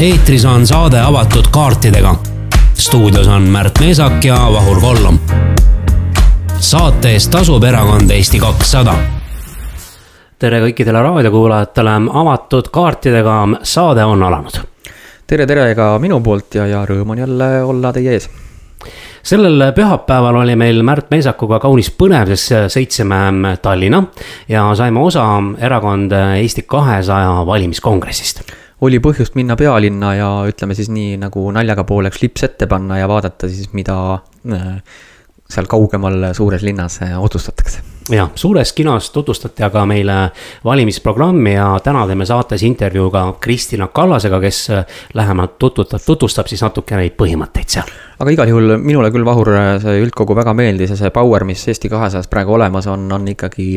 eetris on saade avatud kaartidega. stuudios on Märt Meesak ja Vahur Kollom. saate eest tasub erakond Eesti kakssada. tere kõikidele raadiokuulajatele, avatud kaartidega saade on alanud. tere, tere ka minu poolt ja, ja rõõm on jälle olla teie ees sellel pühapäeval oli meil Märt Meisakuga kaunis põnev, sest sõitsime Tallinna ja saime osa erakond Eesti kahesaja valimiskongressist oli põhjust minna pealinna ja ütleme siis nii nagu naljaga pooleks lips ette panna ja vaadata siis, mida äh, seal kaugemal suures linnas äh, otsustatakse jah, suures kinos tutvustati aga meile valimisprogrammi ja täna teeme saates intervjuu ka Kristina Kallasega, kes äh, lähemalt tutvustab, tutvustab siis natuke neid põhimõtteid seal. Aga igal juhul minule küll, Vahur, see üldkogu väga meeldis ja see power, mis Eesti kahesajas praegu olemas on, on ikkagi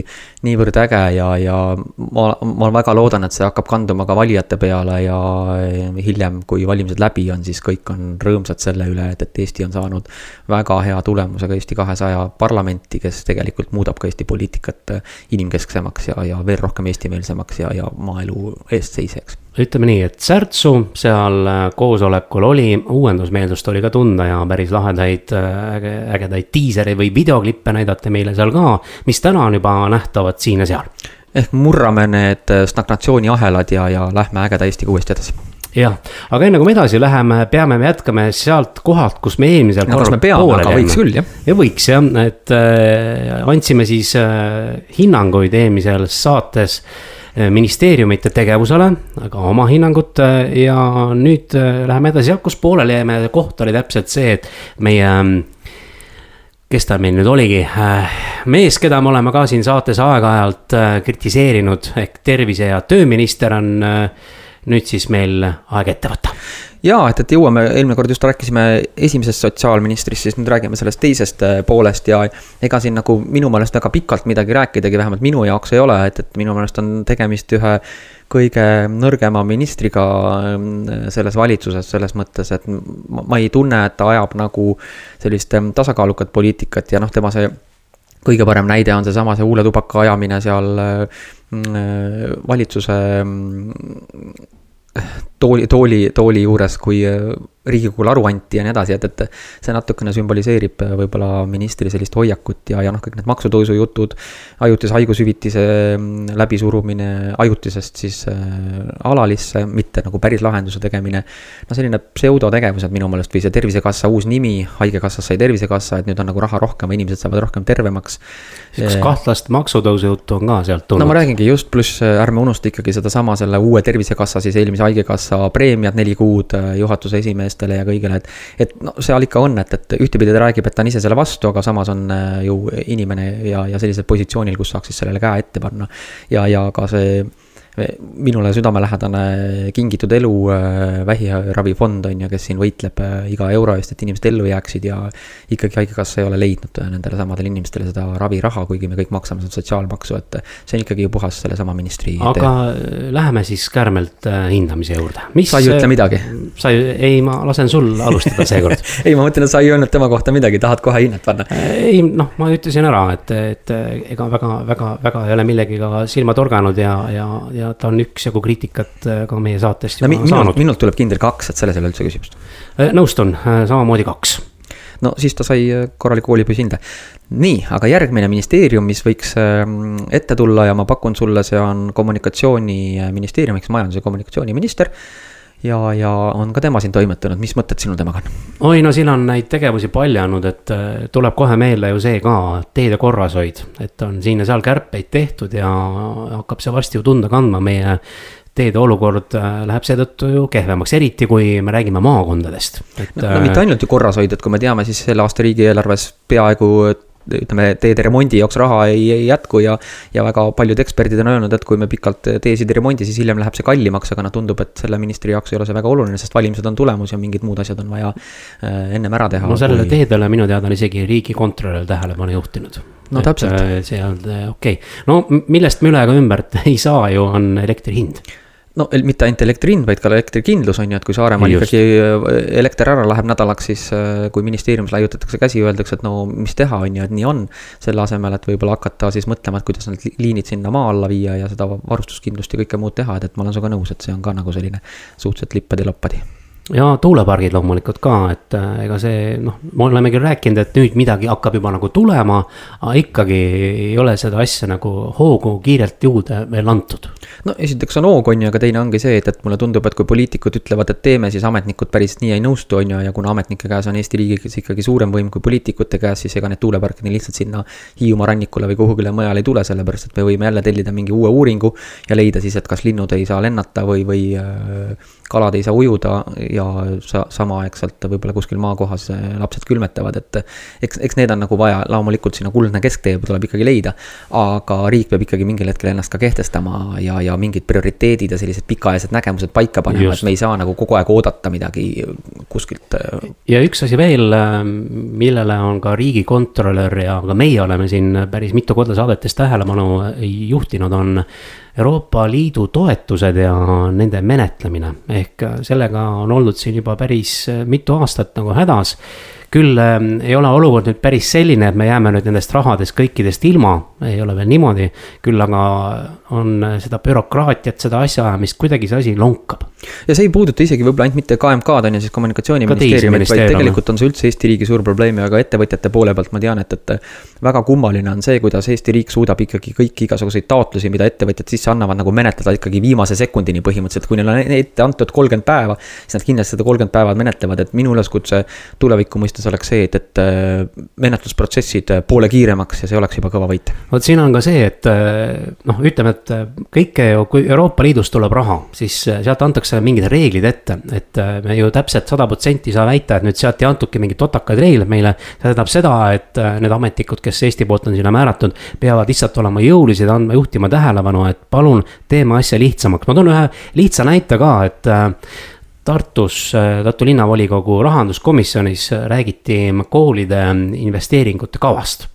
niivõrd äge ja, ja ma, ma väga loodan, et see hakkab kanduma ka valijate peale ja hiljem, kui valimised läbi on, siis kõik on rõõmsad selle üle, et, et Eesti on saanud väga hea tulemusega Eesti kahesaja parlamenti, kes tegelikult muudab ka Eesti poliitikat inimkesksemaks ja, ja veel rohkem eestimeelsemaks ja, ja maaelu eestseisjaks. Ütleme nii, et särtsu seal äh, koosolekul oli, uuendusmeelsust oli ka tunda ja päris lahedaid äh, äge, ägedaid diisereid või videoklippe näidati meile seal ka, mis täna on juba nähtavad siin ja seal. ehk murrame need stagnatsiooniahelad ja, ja lähme ägeda Eestiga uuesti edasi jah, aga enne kui me edasi läheme, peame me jätkame sealt kohalt, kus me eelmisel no, korral pooleli jäime. võiks küll, jah. ja võiks jah, et äh, andsime siis äh, hinnanguid eelmisel saates äh, ministeeriumite tegevusele, aga oma hinnangut äh, ja nüüd äh, läheme edasi, jah, kus pooleli jäime, koht oli täpselt see, et meie äh, kes ta meil nüüd oligi, mees, keda me oleme ka siin saates aeg-ajalt kritiseerinud ehk tervise- ja tööminister on äh, nüüd siis meil aeg ette võtta. ja et, et jõuame, eelmine kord just rääkisime esimesest sotsiaalministrist, siis nüüd räägime sellest teisest äh, poolest ja. ega siin nagu minu meelest väga pikalt midagi rääkidagi, vähemalt minu jaoks ei ole, et, et minu meelest on tegemist ühe kõige nõrgema ministriga äh, selles valitsuses, selles mõttes, et ma ei tunne, et ta ajab nagu sellist ähm, tasakaalukat poliitikat ja noh, tema see kõige parem näide on seesama see huule tubaka ajamine seal äh, valitsuse tooli, tooli, tooli juures, kui Riigikogule aru anti ja nii edasi, et, et see natukene sümboliseerib äh, võib-olla ministri sellist hoiakut ja, ja noh, kõik need maksutõusu jutud, ajutise haigushüvitise mm, läbisurumine ajutisest siis äh, alalisse, mitte nagu päris lahenduse tegemine. no selline pseudotegevused minu meelest või see Tervisekassa uus nimi, haigekassast sai Tervisekassa, et nüüd on nagu raha rohkem, inimesed saavad rohkem tervemaks. kas kahtlast maksutõusu juttu on ka sealt tulnud? no ma räägingi just, pluss äh, ärme unusta ikkagi sedasama selle uue Tervisekassa siis eelmise haigekassa preemiad neli kuud äh, juhatuse esimees inimestele ja kõigile, et. et no seal ikka on, et, et ühtepidi ta räägib, et ta on ise selle vastu, aga samas on äh, ju inimene ja, ja sellisel positsioonil, kus saaks siis sellele käe ette panna. ja, ja ka see minule südamelähedane Kingitud elu äh, vähiravifond on ju, kes siin võitleb äh, iga euro eest, et inimesed ellu jääksid ja ikkagi Haigekassa ei ole leidnud äh, nendele samadele inimestele seda raviraha, kuigi me kõik maksame seda sotsiaalmaksu, et see on ikkagi ju puhas sellesama ministri aga tee. läheme siis kärmelt hindamise juurde. sa ei ütle midagi? sa ei, ei, ma lasen sul alustada seekord ei, ma mõtlen, et sa ei öelnud tema kohta midagi, tahad kohe hinnet panna? ei, noh, ma ütlesin ära, et, et ega väga, väga, väga ei ole millegagi silma torganud ja, ja, ja ja ta on üksjagu kriitikat äh, ka meie saatest juba no, saanud. minult tuleb kindel kaks, et selles ei ole üldse küsimust. Äh, nõustun, äh, samamoodi kaks. no siis ta sai korraliku koolipõhihinde. nii, aga järgmine ministeerium, mis võiks ähm, ette tulla ja ma pakun sulle, see on kommunikatsiooniministeerium, eks majandus- ja kommunikatsiooniminister ja, ja on ka tema siin toimetanud, mis mõtted sinul temaga on? oi, no siin on neid tegevusi paljanud, et äh, tuleb kohe meelde ju see ka, teede korrashoid, et on siin ja seal kärpeid tehtud ja hakkab see varsti ju tunda kandma, meie teede olukord äh, läheb seetõttu ju kehvemaks, eriti kui me räägime maakondadest. no, no mitte äh, ainult ju korrashoid, et kui me teame, siis selle aasta riigieelarves peaaegu ütleme, teede remondi jaoks raha ei, ei jätku ja. ja väga paljud eksperdid on öelnud, et kui me pikalt teesid ei remondi, siis hiljem läheb see kallimaks, aga noh, tundub, et selle ministri jaoks ei ole see väga oluline, sest valimised on tulemus ja mingid muud asjad on vaja äh, ennem ära teha. no sellele kui... teedele minu teada on isegi riigikontrolör tähelepanu juhtinud. no täpselt. Äh, see on okei okay., no millest me üle ega ümber ei saa ju, on elektri hind no mitte ainult elektri hind, vaid ka elektrikindlus on ju, et kui Saaremaal ikkagi äh, elekter ära läheb nädalaks, siis äh, kui ministeeriumis laiutatakse käsi, öeldakse, et no mis teha, on ju, et nii on. selle asemel, et võib-olla hakata siis mõtlema, et kuidas need liinid sinna maa alla viia ja seda varustuskindlust ja kõike muud teha, et, et ma olen sinuga nõus, et see on ka nagu selline suhteliselt lippadi-loppadi ja tuulepargid loomulikult ka, et äh, ega see noh, me oleme küll rääkinud, et nüüd midagi hakkab juba nagu tulema. aga ikkagi ei ole seda asja nagu hoogu kiirelt juurde veel antud. no esiteks on hoog, on ju, aga teine ongi see, et, et mulle tundub, et kui poliitikud ütlevad, et teeme, siis ametnikud päris nii ei nõustu, on ju, ja kuna ametnike käes on Eesti riigis ikkagi suurem võim kui poliitikute käes, siis ega need tuulepargid nii lihtsalt sinna Hiiumaa rannikule või kuhugile mujale ei tule, sellepärast et me võime jälle tellida mingi uue uuringu. ja leida siis, et kas linnud ei saa lennata või, või äh, kalad ei saa ujuda ja sa samaaegselt võib-olla kuskil maakohas äh, lapsed külmetavad, et. eks, eks need on nagu vaja, loomulikult sinna kuldne kesktee tuleb ikkagi leida. aga riik peab ikkagi mingil hetkel ennast ka kehtestama ja, ja mingid prioriteedid ja sellised pikaajalised nägemused paika panema, et me ei saa nagu kogu aeg oodata midagi kuskilt. Äh, ja üks asi veel, äh, millele on ka riigikontrolör ja ka meie oleme siin päris mitu korda saadetes tähelepanu juhtinud, on Euroopa Liidu toetused ja nende menetlemine, ehk sellega on oldud siin juba päris mitu aastat nagu hädas küll äh, ei ole olukord nüüd päris selline, et me jääme nüüd nendest rahadest kõikidest ilma, ei ole veel niimoodi. küll aga on seda bürokraatiat, seda asjaajamist, kuidagi see asi lonkab. ja see ei puuduta isegi võib-olla ainult mitte KMK-d on ju, siis kommunikatsiooniministeeriumit, vaid tegelikult on see üldse Eesti riigi suur probleem ja ka ettevõtjate poole pealt ma tean, et, et. väga kummaline on see, kuidas Eesti riik suudab ikkagi kõiki igasuguseid taotlusi, mida ettevõtjad sisse annavad, nagu menetleda ikkagi viimase sekundini põhimõtteliselt, kui neil on ette antud kolmkümmend päeva. siis nad kindlasti seda kolmkümmend päeva menetlevad, et minu üleskutse tuleviku mõistes mõttes oleks see, et, et äh, menetlusprotsessid äh, poole kiiremaks ja see oleks juba kõva võit. vot siin on ka see, et äh, noh, ütleme, et kõike ju, kui Euroopa Liidust tuleb raha, siis sealt antakse mingid reeglid ette, et me ju täpselt sada protsenti ei saa väita, et nüüd sealt ei antudki mingeid totakaid reegleid meile. see tähendab seda, et need ametnikud, kes Eesti poolt on sinna määratud, peavad lihtsalt olema jõulised, andma, juhtima tähelepanu, et palun teeme asja lihtsamaks, ma toon ühe lihtsa näite ka, et Tartus, äh, Tartu linnavolikogu rahanduskomisjonis äh, räägiti koolide investeeringute kavast.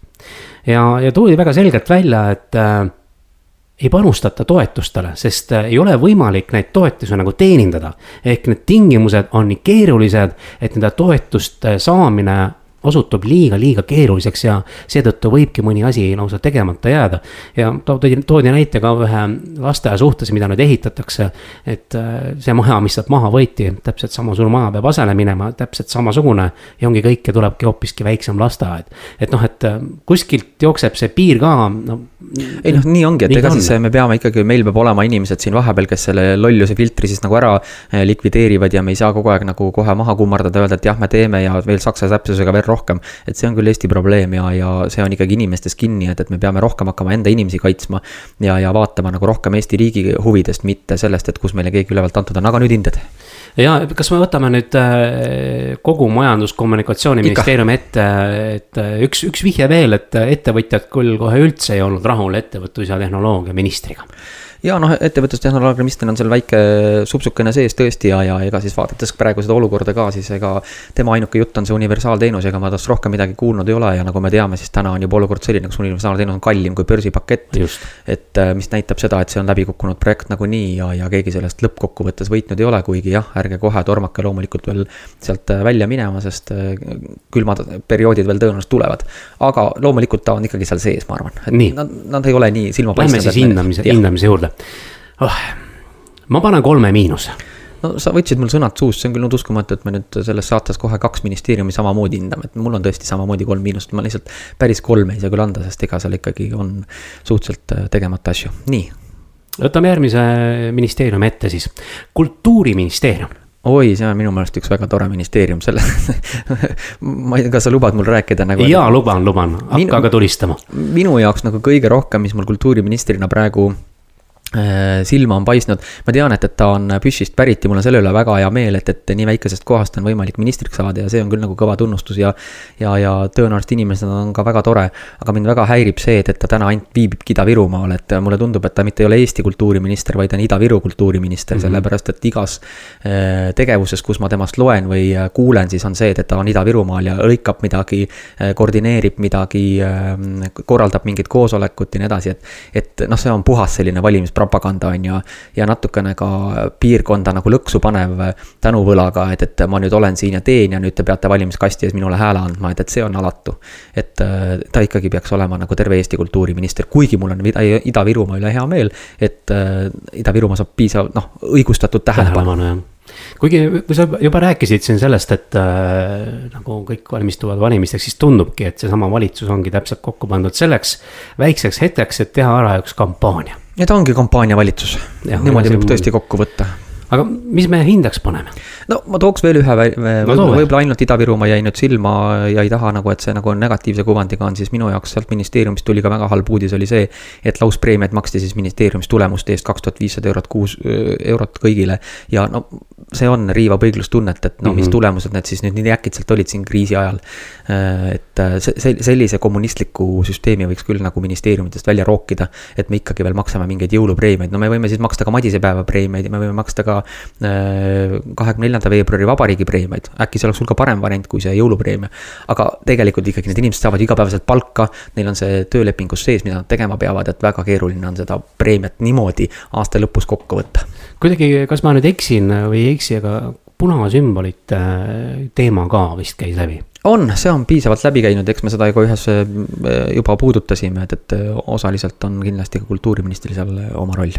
ja, ja toodi väga selgelt välja, et äh, ei panustata toetustele, sest äh, ei ole võimalik neid toetusi nagu teenindada. ehk need tingimused on nii keerulised, et nende toetuste saamine osutub liiga-liiga keeruliseks ja seetõttu võibki mõni asi lausa tegemata jääda. ja toodi, toodi näite ka ühe lasteaia suhtes, mida nüüd ehitatakse. et äh, see maja, mis sealt maha võeti, täpselt samasugune maja peab asele minema, täpselt samasugune. ja ongi kõik ja tulebki hoopiski väiksem lasteaed. et noh, et äh, kuskilt jookseb see piir ka, no. ei noh, nii ongi, et ega siis me peame ikkagi, meil peab olema inimesed siin vahepeal, kes selle lolluse filtri siis nagu ära äh, likvideerivad ja me ei saa kogu aeg nagu kohe maha kummardada, öelda, et jah, me teeme ja veel saksa täpsusega veel rohkem. et see on küll Eesti probleem ja, ja see on ikkagi inimestes kinni, et, et me peame rohkem hakkama enda inimesi kaitsma. ja, ja vaatama nagu rohkem Eesti riigi huvidest, mitte sellest, et kus meile keegi ülevalt antud on, aga nüüd hinded ja kas me võtame nüüd äh, kogu Majandus-Kommunikatsiooniministeeriumi ette, et äh, üks, üks vihje veel, et ettevõtjad küll kohe üldse ei olnud rahul ettevõtlus- ja tehnoloogiaministriga ja noh, ettevõtlustehnoloogiaministril on seal väike supsukene sees tõesti ja, ja ega siis vaadates praegu seda olukorda ka, siis ega tema ainuke jutt on see universaalteenus, ega ma tast rohkem midagi kuulnud ei ole ja nagu me teame, siis täna on juba olukord selline, kus universaalteenus on kallim kui börsipakett. et äh, mis näitab seda, et see on läbi kukkunud projekt nagunii ja, ja keegi sellest lõppkokkuvõttes võitnud ei ole, kuigi jah, ärge kohe tormake loomulikult veel sealt äh, välja minema, sest äh, külmad perioodid veel tõenäoliselt tulevad. aga loomulikult ta on ikkagi seal sees, ma arvan, et nad, nad ei ole nii silmapaistvad. Lähme siis hindamise, hindamise juurde oh,. ma panen kolme miinuse no sa võtsid mul sõnad suust, see on küll nüüd uskumatu, et me nüüd selles saates kohe kaks ministeeriumi samamoodi hindame, et mul on tõesti samamoodi kolm miinust, ma lihtsalt päris kolme ei saa küll anda, sest ega seal ikkagi on suhteliselt äh, tegemata asju, nii. võtame järgmise ministeeriumi ette siis, kultuuriministeerium oi, see on minu meelest üks väga tore ministeerium, selle ma ei tea, kas sa lubad mul rääkida nagu. jaa, luban, luban, hakka aga tulistama. minu jaoks nagu kõige rohkem, mis mul kultuuriministrina praegu Äh, silma on paistnud, ma tean, et, et ta on Püssist pärit ja mul on selle üle väga hea meel, et, et nii väikesest kohast on võimalik ministriks saada ja see on küll nagu kõva tunnustus ja. ja, ja tõenäoliselt inimesed on ka väga tore, aga mind väga häirib see, et, et ta täna ainult viibibki Ida-Virumaal, et mulle tundub, et ta mitte ei ole Eesti kultuuriminister, vaid on Ida-Viru kultuuriminister mm, -hmm. sellepärast et igas äh, tegevuses, kus ma temast loen või äh, kuulen, siis on see, et, et ta on Ida-Virumaal ja lõikab midagi, koordineerib midagi, korraldab mingit koosolekut ja nii edasi, et, et noh, see on puhas selline valimis valimispropaganda, on ju. ja natukene ka piirkonda nagu lõksu panev tänuvõlaga, et, et ma nüüd olen siin ja teen ja nüüd te peate valimiskasti ees minule hääle andma, et, et see on alatu. et äh, ta ikkagi peaks olema nagu terve Eesti kultuuriminister, kuigi mul on Ida-Virumaa üle hea meel, et äh, Ida-Virumaa saab piisav, noh, õigustatud tähelepanu kuigi, kui sa juba rääkisid siin sellest, et äh, nagu kõik valmistuvad valimisteks, siis tundubki, et seesama valitsus ongi täpselt kokku pandud selleks väikseks hetkeks, et teha ära üks kampaania. ja ta ongi kampaaniavalitsus, niimoodi võib tõesti kokku võtta aga mis me hindaks paneme? no ma tooks veel ühe, võib-olla võib ainult Ida-Virumaa jäi nüüd silma ja ei taha nagu, et see nagu on negatiivse kuvandiga on, siis minu jaoks sealt ministeeriumist tuli ka väga halb uudis, oli see. et lauspreemiaid maksti siis ministeeriumis tulemuste eest kaks tuhat viissada eurot kuus, eurot kõigile. ja no see on, riivab õiglustunnet, et no mm -hmm. mis mhm. tulemused need siis nüüd nii äkitselt olid siin kriisi ajal. et see, sellise kommunistliku süsteemi võiks küll nagu ministeeriumitest välja rookida, et me ikkagi veel maksame mingeid jõulupreemiaid, no me võime siis maksta ka madisepäeva preemiaid ja me võime maksta ka kahekümne neljanda veebruari vabariigi preemiaid, äkki see oleks hulga parem variant kui see jõulupreemia. aga tegelikult ikkagi need inimesed saavad igapäevaselt palka, neil on see töölepingus sees, mida nad tegema peavad, et väga keeruline on seda preemiat niimoodi aasta lõpus kokku võtta. kuidagi, kas ma nüüd eksin või ei eksi, aga punasümbolite teema ka vist käis läbi. On, see on piisavalt läbi käinud, eks me seda ka ühes juba puudutasime, et, et osaliselt on kindlasti ka kultuuriministril seal oma roll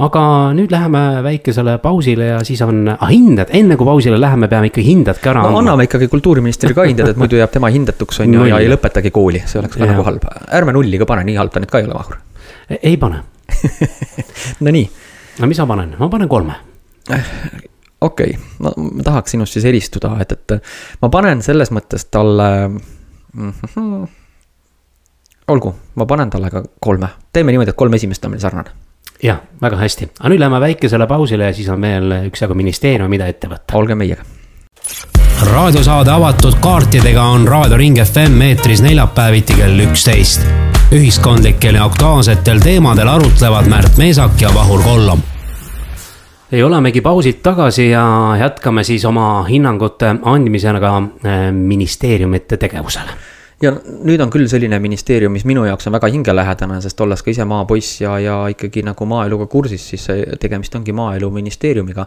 aga nüüd läheme väikesele pausile ja siis on ah, hinded, enne kui pausile läheme, peame ikka hindad ka ära andma no,. anname ikkagi kultuuriministrile ka hinded, et muidu jääb tema hindetuks on ju ja ei lõpetagi kooli, see oleks ka ja. nagu halb. ärme nulli ka pane, nii halb ta nüüd ka ei ole, Vahur. ei pane Nonii. no mis ma panen, ma panen kolme okei no ma tahaks sinust siis eristuda, et, et ma panen selles mõttes talle mm. -hmm. olgu, ma panen talle ka kolme, teeme niimoodi, et kolm esimest on meil sarnane jah, väga hästi, aga nüüd läheme väikesele pausile ja siis on veel üksjagu ministeerium, mida ette võtta. olge meiega. raadiosaade avatud kaartidega on Raadio Ring FM eetris neljapäeviti kell üksteist. ühiskondlikel ja aktuaalsetel teemadel arutlevad Märt Meesak ja Vahur Kollom ja olemegi pausilt tagasi ja jätkame siis oma hinnangute andmisega eh, ministeeriumite tegevusele ja nüüd on küll selline ministeerium, mis minu jaoks on väga hingelähedane, sest olles ka ise maapoiss ja, ja ikkagi nagu maaeluga kursis, siis tegemist ongi maaeluministeeriumiga.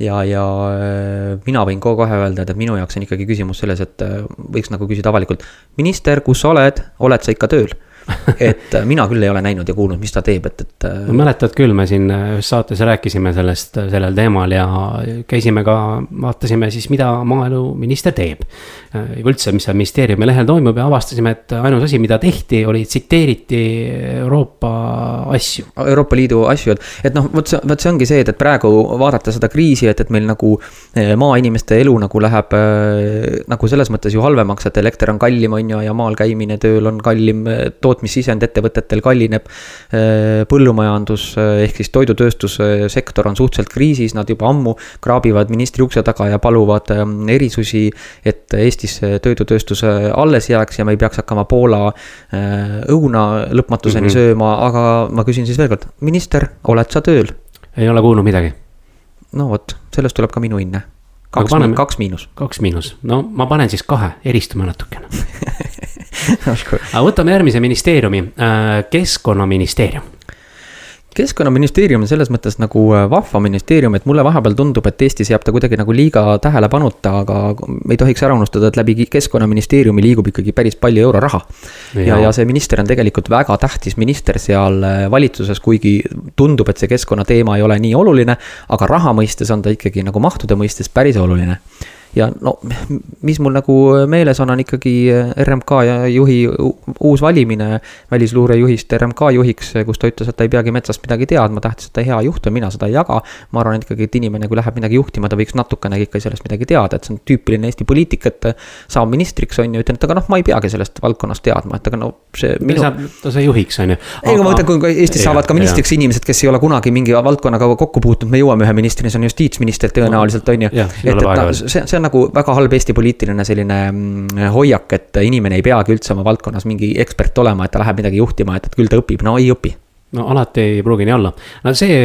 ja, ja äh, mina võin kohe öelda, et, et minu jaoks on ikkagi küsimus selles, et äh, võiks nagu küsida avalikult. minister, kus sa oled, oled sa ikka tööl? et äh, mina küll ei ole näinud ja kuulnud, mis ta teeb, et, et. Äh, no mäletad küll, me siin äh, ühes saates rääkisime sellest, sellel teemal ja käisime ka, vaatasime siis, mida maaeluminister teeb. üldse, mis seal ministeeriumi lehel toimub ja avastasime, et ainus asi, mida tehti, oli tsiteeriti Euroopa asju. Euroopa Liidu asju, et, et noh, vot see, vot see ongi see, et, et praegu vaadata seda kriisi, et, et meil nagu maainimeste elu nagu läheb nagu selles mõttes ju halvemaks, et elekter on kallim, on ju, ja maal käimine tööl on kallim tootmine tootmissisend ettevõtetel kallineb. Äh, põllumajandus äh, ehk siis toidutööstussektor on suhteliselt kriisis, nad juba ammu kraabivad ministri ukse taga ja paluvad ähm, erisusi. et Eestis toidutööstus alles jääks ja me ei peaks hakkama Poola äh, õuna lõpmatuseni mm -hmm. sööma, aga ma küsin siis veel kord, minister, oled sa tööl? ei ole kuulnud midagi. no vot, sellest tuleb ka minu hinne kaks, kaks miinus. kaks miinus, no ma panen siis kahe, eristume natukene aga võtame järgmise ministeeriumi, äh, keskkonnaministeerium. Keskkonnaministeerium on selles mõttes nagu äh, vahva ministeerium, et mulle vahepeal tundub, et Eestis jääb ta kuidagi nagu liiga tähelepanuta, aga me ei tohiks ära unustada, et läbi keskkonnaministeeriumi liigub ikkagi päris palju euroraha. ja, ja, ja see minister on tegelikult väga tähtis minister seal äh, valitsuses, kuigi tundub, et see keskkonnateema ei ole nii oluline, aga raha mõistes on ta ikkagi nagu mahtude mõistes päris oluline ja no mis mul nagu meeles on, on ikkagi RMK juhi uus valimine välisluurejuhist RMK juhiks, kus ta ütles, et ta ei peagi metsast midagi teadma, tähtis, et ta hea juht on, mina seda ei jaga. ma arvan, et ikkagi, et inimene, kui läheb midagi juhtima, ta võiks natukenegi ikka sellest midagi teada, et see on tüüpiline Eesti poliitik, et saab ministriks, on ju, ütlen, et aga noh, ma ei peagi sellest valdkonnast teadma, et aga no see. Minu... ta sai juhiks, on ju. ei, aga ma mõtlen, kui Eestis ja, saavad ka ministriks ja. inimesed, kes ei ole kunagi mingi valdkonnaga kokku puutunud, me jõuame ühe ministrini, see on justiitsminister tõenäoliselt, on ju. et, et ta, see, see on nagu väga halb Eesti poliitiline selline mm, hoiak, et inimene ei peagi üldse oma valdkonnas mingi ekspert olema, et ta läheb midagi juhtima, et, et küll ta õpib, no ei õpi no alati ei pruugi nii olla. no see,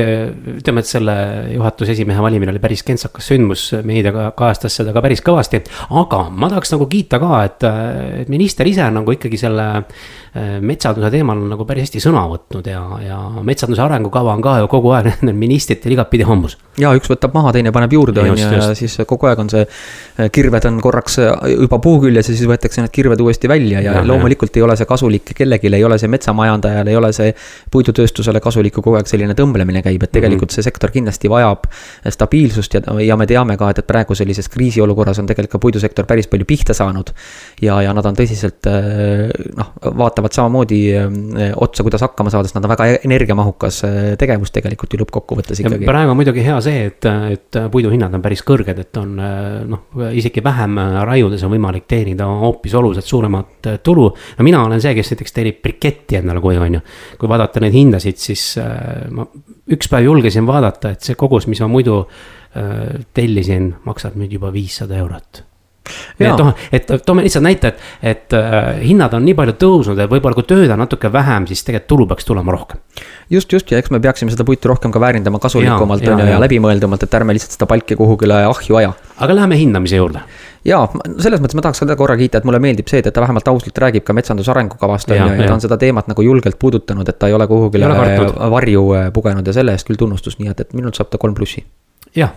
ütleme, et selle juhatuse esimehe valimine oli päris kentsakas sündmus, meedia kajastas seda ka päris kõvasti. aga ma tahaks nagu kiita ka, et, et minister ise nagu ikkagi selle metsanduse teemal on nagu päris hästi sõna võtnud ja, ja metsanduse arengukava on ka ju kogu aeg nendel ministritel igatpidi hambus. ja üks võtab maha, teine paneb juurde, on ju, ja siis kogu aeg on see, kirved on korraks juba puu küljes ja siis võetakse need kirved uuesti välja ja, ja loomulikult ja. ei ole see kasulik kellelegi, ei ole see metsamajandajale, ei ole see puidutööstusele kasulik, kui kogu aeg selline tõmblemine käib, et tegelikult mhm. see sektor kindlasti vajab stabiilsust ja, ja me teame ka, et, et praegu sellises kriisiolukorras on tegelikult ka puidusektor päris palju pihta saanud. ja, ja nad on tõsiselt noh, vaatavad samamoodi eh, otsa, kuidas hakkama saada, sest nad on väga energiamahukas eh, tegevus tegelikult ju lõppkokkuvõttes ikkagi. praegu on muidugi hea see, et, et puiduhinnad on päris kõrged, et on noh, isegi vähem raiudes on võimalik teenida hoopis oluliselt suuremat tulu. no mina olen see, kes näiteks teenib briketti endale koju, on ju. kui vaadata neid hindasid, siis ma üks päev julgesin vaadata, et see kogus, mis ma muidu tellisin, maksab nüüd juba viissada eurot et noh, et toome lihtsalt näite, et, et äh, hinnad on nii palju tõusnud, et võib-olla kui tööd on natuke vähem, siis tegelikult tulu peaks tulema rohkem. just, just ja eks me peaksime seda puitu rohkem ka väärindama kasulikumalt on ju ja, ja läbimõeldumalt, et ärme lihtsalt seda palki kuhugile ahju aja. aga läheme hindamise juurde. Ja selles mõttes ma tahaks ka korra kiita, et mulle meeldib see, et ta vähemalt ausalt räägib ka metsanduse arengukavast on ju, ja ta on seda teemat nagu julgelt puudutanud, et ta ei ole kuhugile varju äh, pugenud ja selle eest küll tunnustus, nii et, et minult saab ta kolm plussi. jah,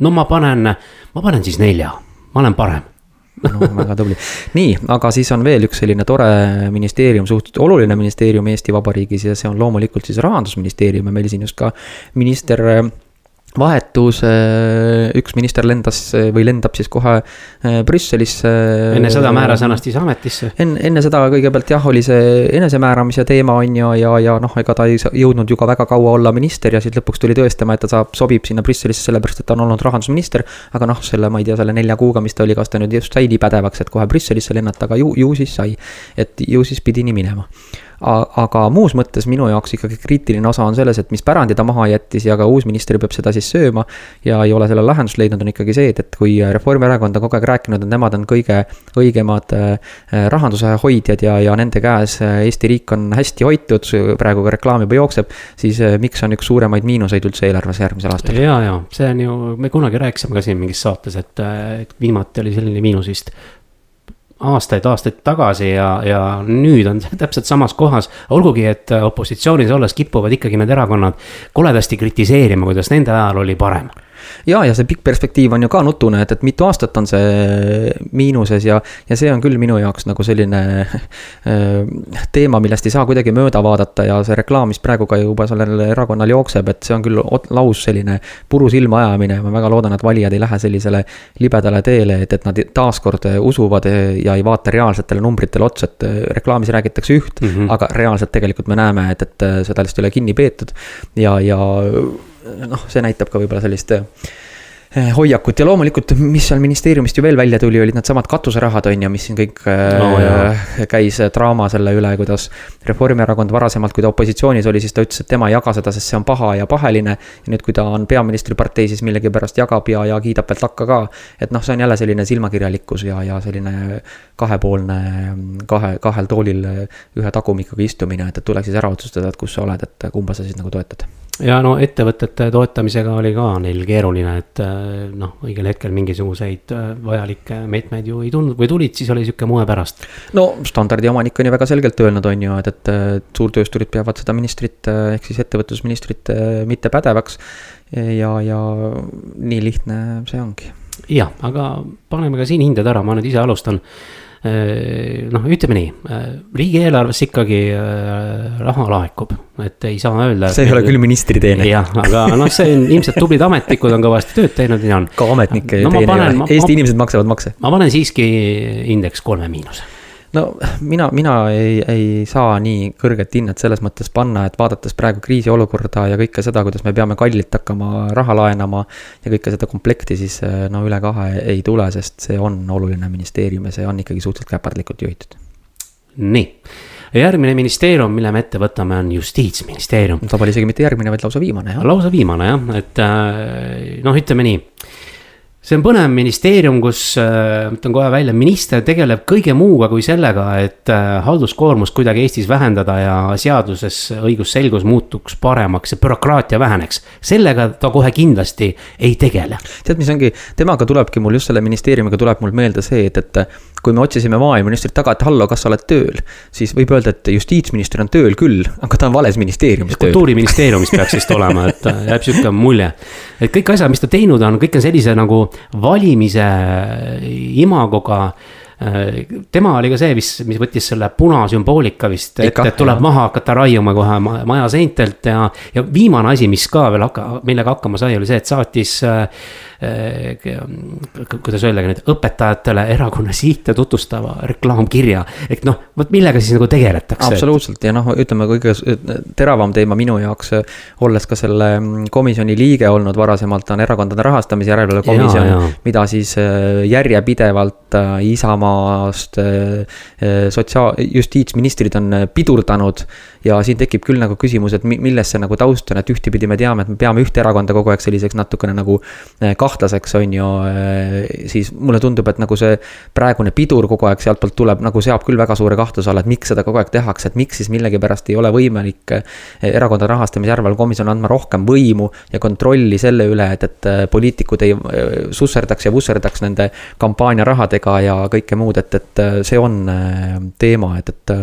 no ma panen, ma panen siis nelja ma olen parem. No väga tubli, nii, aga siis on veel üks selline tore ministeerium, suhteliselt oluline ministeerium Eesti Vabariigis ja see on loomulikult siis rahandusministeerium ja meil siin just ka minister vahetus, üks minister lendas või lendab siis kohe äh, Brüsselisse. enne seda määras ennast siis ametisse. enne, enne seda kõigepealt jah, oli see enesemääramise teema on ju, ja, ja noh, ega ta ei jõudnud ju ka väga kaua olla minister ja siis lõpuks tuli tõestama, et ta saab, sobib sinna Brüsselisse sellepärast, et ta on olnud rahandusminister. aga noh, selle, ma ei tea, selle nelja kuuga, mis ta oli, kas ta nüüd just sai nii pädevaks, et kohe Brüsselisse lennata, aga ju, ju siis sai. et ju siis pidi nii minema aga muus mõttes minu jaoks ikkagi kriitiline osa on selles, et mis pärandi ta maha jättis ja ka uus minister peab seda siis sööma. ja ei ole sellele lahendust leidnud, on ikkagi see, et, et kui Reformierakond on kogu aeg rääkinud, et nemad on kõige õigemad äh, rahanduse hoidjad ja, ja nende käes äh, Eesti riik on hästi hoitud, praegu ka reklaam juba jookseb. siis äh, miks on üks suuremaid miinuseid üldse eelarves järgmisel aastal? ja, ja see on ju, me kunagi rääkisime ka siin mingis saates, et, et viimati oli selline miinus vist aastaid-aastaid tagasi ja, ja nüüd on täpselt samas kohas. olgugi, et opositsioonis olles kipuvad ikkagi need erakonnad koledasti kritiseerima, kuidas nende ajal oli parem ja, ja see pikk perspektiiv on ju ka nutune, et, et mitu aastat on see miinuses ja, ja see on küll minu jaoks nagu selline äh, teema, millest ei saa kuidagi mööda vaadata ja see reklaam, mis praegu ka juba sellel erakonnal jookseb, et see on küll laus selline puru silma ajamine. ma väga loodan, et valijad ei lähe sellisele libedale teele, et, et nad taaskord usuvad ja ei vaata reaalsetele numbritele otsa, et reklaamis räägitakse üht mm, -hmm. aga reaalselt tegelikult me näeme, et, et seda lihtsalt ei ole kinni peetud ja, ja noh, see näitab ka võib-olla sellist Eh, hoiakut ja loomulikult, mis seal ministeeriumist ju veel välja tuli, olid needsamad katuserahad, on ju, mis siin kõik oh, äh, käis äh, draama selle üle, kuidas Reformierakond varasemalt, kui ta opositsioonis oli, siis ta ütles, et tema ei jaga seda, sest see on paha ja paheline. ja nüüd, kui ta on peaministripartei, siis millegipärast jagab ja, ja kiidab veel takka ka. et noh, see on jälle selline silmakirjalikkus ja, ja selline kahepoolne, kahe, kahel toolil ühe tagumikuga istumine, et, et tuleks siis ära otsustada, et kus sa oled, et kumba sa siis nagu toetad ja no ettevõtete toetamisega oli ka neil keeruline, et äh, noh, õigel hetkel mingisuguseid äh, vajalikke meetmeid ju ei tulnud või tulid, siis oli sihuke moe pärast. no standardi omanik on ju väga selgelt öelnud, on ju, et, et suurtöösturid peavad seda ministrit ehk siis ettevõtlusministrit mitte pädevaks. ja, ja nii lihtne see ongi. jah, aga paneme ka siin hinded ära, ma nüüd ise alustan Äh, noh, ütleme nii, äh, riigieelarvesse ikkagi äh, raha laekub, et ei saa öelda. see ei ole küll ministri teene. jah, aga noh, see on ilmselt tublid ametnikud on kõvasti tööd teinud ja on. ka ametnike no, teene ei ole, Eesti ma, inimesed maksavad makse. ma panen siiski indeks kolme miinuse no mina, mina ei, ei saa nii kõrget hinnet selles mõttes panna, et vaadates praegu kriisiolukorda ja kõike seda, kuidas me peame kallilt hakkama raha laenama. ja kõike seda komplekti, siis no üle kahe ei tule, sest see on oluline ministeerium ja see on ikkagi suhteliselt käpardlikult juhitud. nii järgmine ministeerium, mille me ette võtame, on justiitsministeerium. ta pole isegi mitte järgmine, vaid lausa viimane, jah. lausa viimane jah, et äh, noh, ütleme nii see on põnev ministeerium, kus äh,, ütlen kohe välja, minister tegeleb kõige muuga kui sellega, et äh, halduskoormust kuidagi Eestis vähendada ja seaduses õigusselgus muutuks paremaks ja bürokraatia väheneks. sellega ta kohe kindlasti ei tegele. tead, mis ongi, temaga tulebki mul just selle ministeeriumiga tuleb mul meelde see, et, et kui me otsisime maaeluministrit taga, et hallo, kas sa oled tööl, siis võib öelda, et justiitsminister on tööl küll, aga ta on vales ministeeriumis tööl. kultuuriministeeriumis peaks vist olema, et äh, jääb sihuke mulje. et kõik asjad, mis ta teinud on, kõik on sellise nagu valimise imagoga tema oli ka see, mis, mis võttis selle punasümboolika vist ette, et tuleb jah. maha hakata raiuma kohe maja seintelt ja. ja viimane asi, mis ka veel hakka, millega hakkama sai, oli see, et saatis äh, Äh, kuidas öeldagi nüüd, õpetajatele erakonna sihte tutvustava reklaamkirja. et noh, vot millega siis nagu tegeletakse? absoluutselt ja noh, ütleme kõige teravam teema minu jaoks, olles ka selle mm, komisjoni liige olnud varasemalt, on erakondade rahastamise järelevalve komisjon. mida siis äh, järjepidevalt äh, Isamaast sotsiaal, justiitsministrid on pidurdanud. ja siin tekib küll nagu küsimus, et milles see nagu taust on, et ühtepidi me teame, et me peame ühte erakonda kogu aeg selliseks natukene nagu kah kahtlaseks, on ju, eh, siis mulle tundub, et nagu see praegune pidur kogu aeg sealtpoolt tuleb, nagu seab küll väga suure kahtluse alla, et miks seda kogu aeg tehakse, et miks siis millegipärast ei ole võimalik eh, erakondade rahastamise järelevalve komisjon andma rohkem võimu ja kontrolli selle üle, et, et eh, poliitikud ei susserdaks ja vusserdaks nende kampaaniarahadega ja kõike muud, et, et see on teema, et, et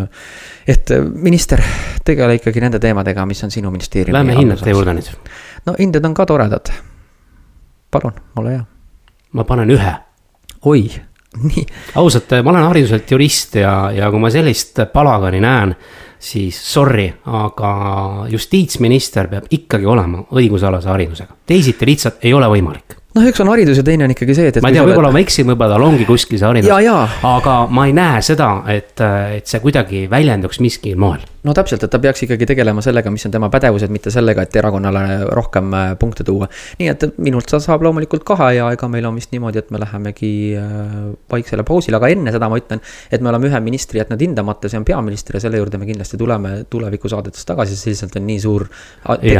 et minister, tegele ikkagi nende teemadega, mis on sinu ministeeriumi. Lähme hinnete juurde nüüd. no hinded on ka toredad palun, ole hea. ma panen ühe. oi, nii. ausalt, ma olen hariduselt jurist ja, ja kui ma sellist palagani näen, siis sorry, aga justiitsminister peab ikkagi olema õigusalase haridusega, teisiti lihtsalt ei ole võimalik noh, üks on haridus ja teine on ikkagi see, et, ma ei tea, võib-olla ma eksin, võib-olla tal ongi kuskil see haridus. aga ma ei näe seda, et, et see kuidagi väljenduks miskil moel. no täpselt, et ta peaks ikkagi tegelema sellega, mis on tema pädevused, mitte sellega, et erakonnale rohkem äh, punkte tuua. nii et minult ta saab loomulikult kahe ja ega meil on vist niimoodi, et me lähemegi äh, vaiksele pausile, aga enne seda ma ütlen, et me oleme ühe ministri jätnud hindamata, see on peaminister ja selle juurde me kindlasti tuleme tulevikusaadetes tagasi, sest lihtsalt on nii suur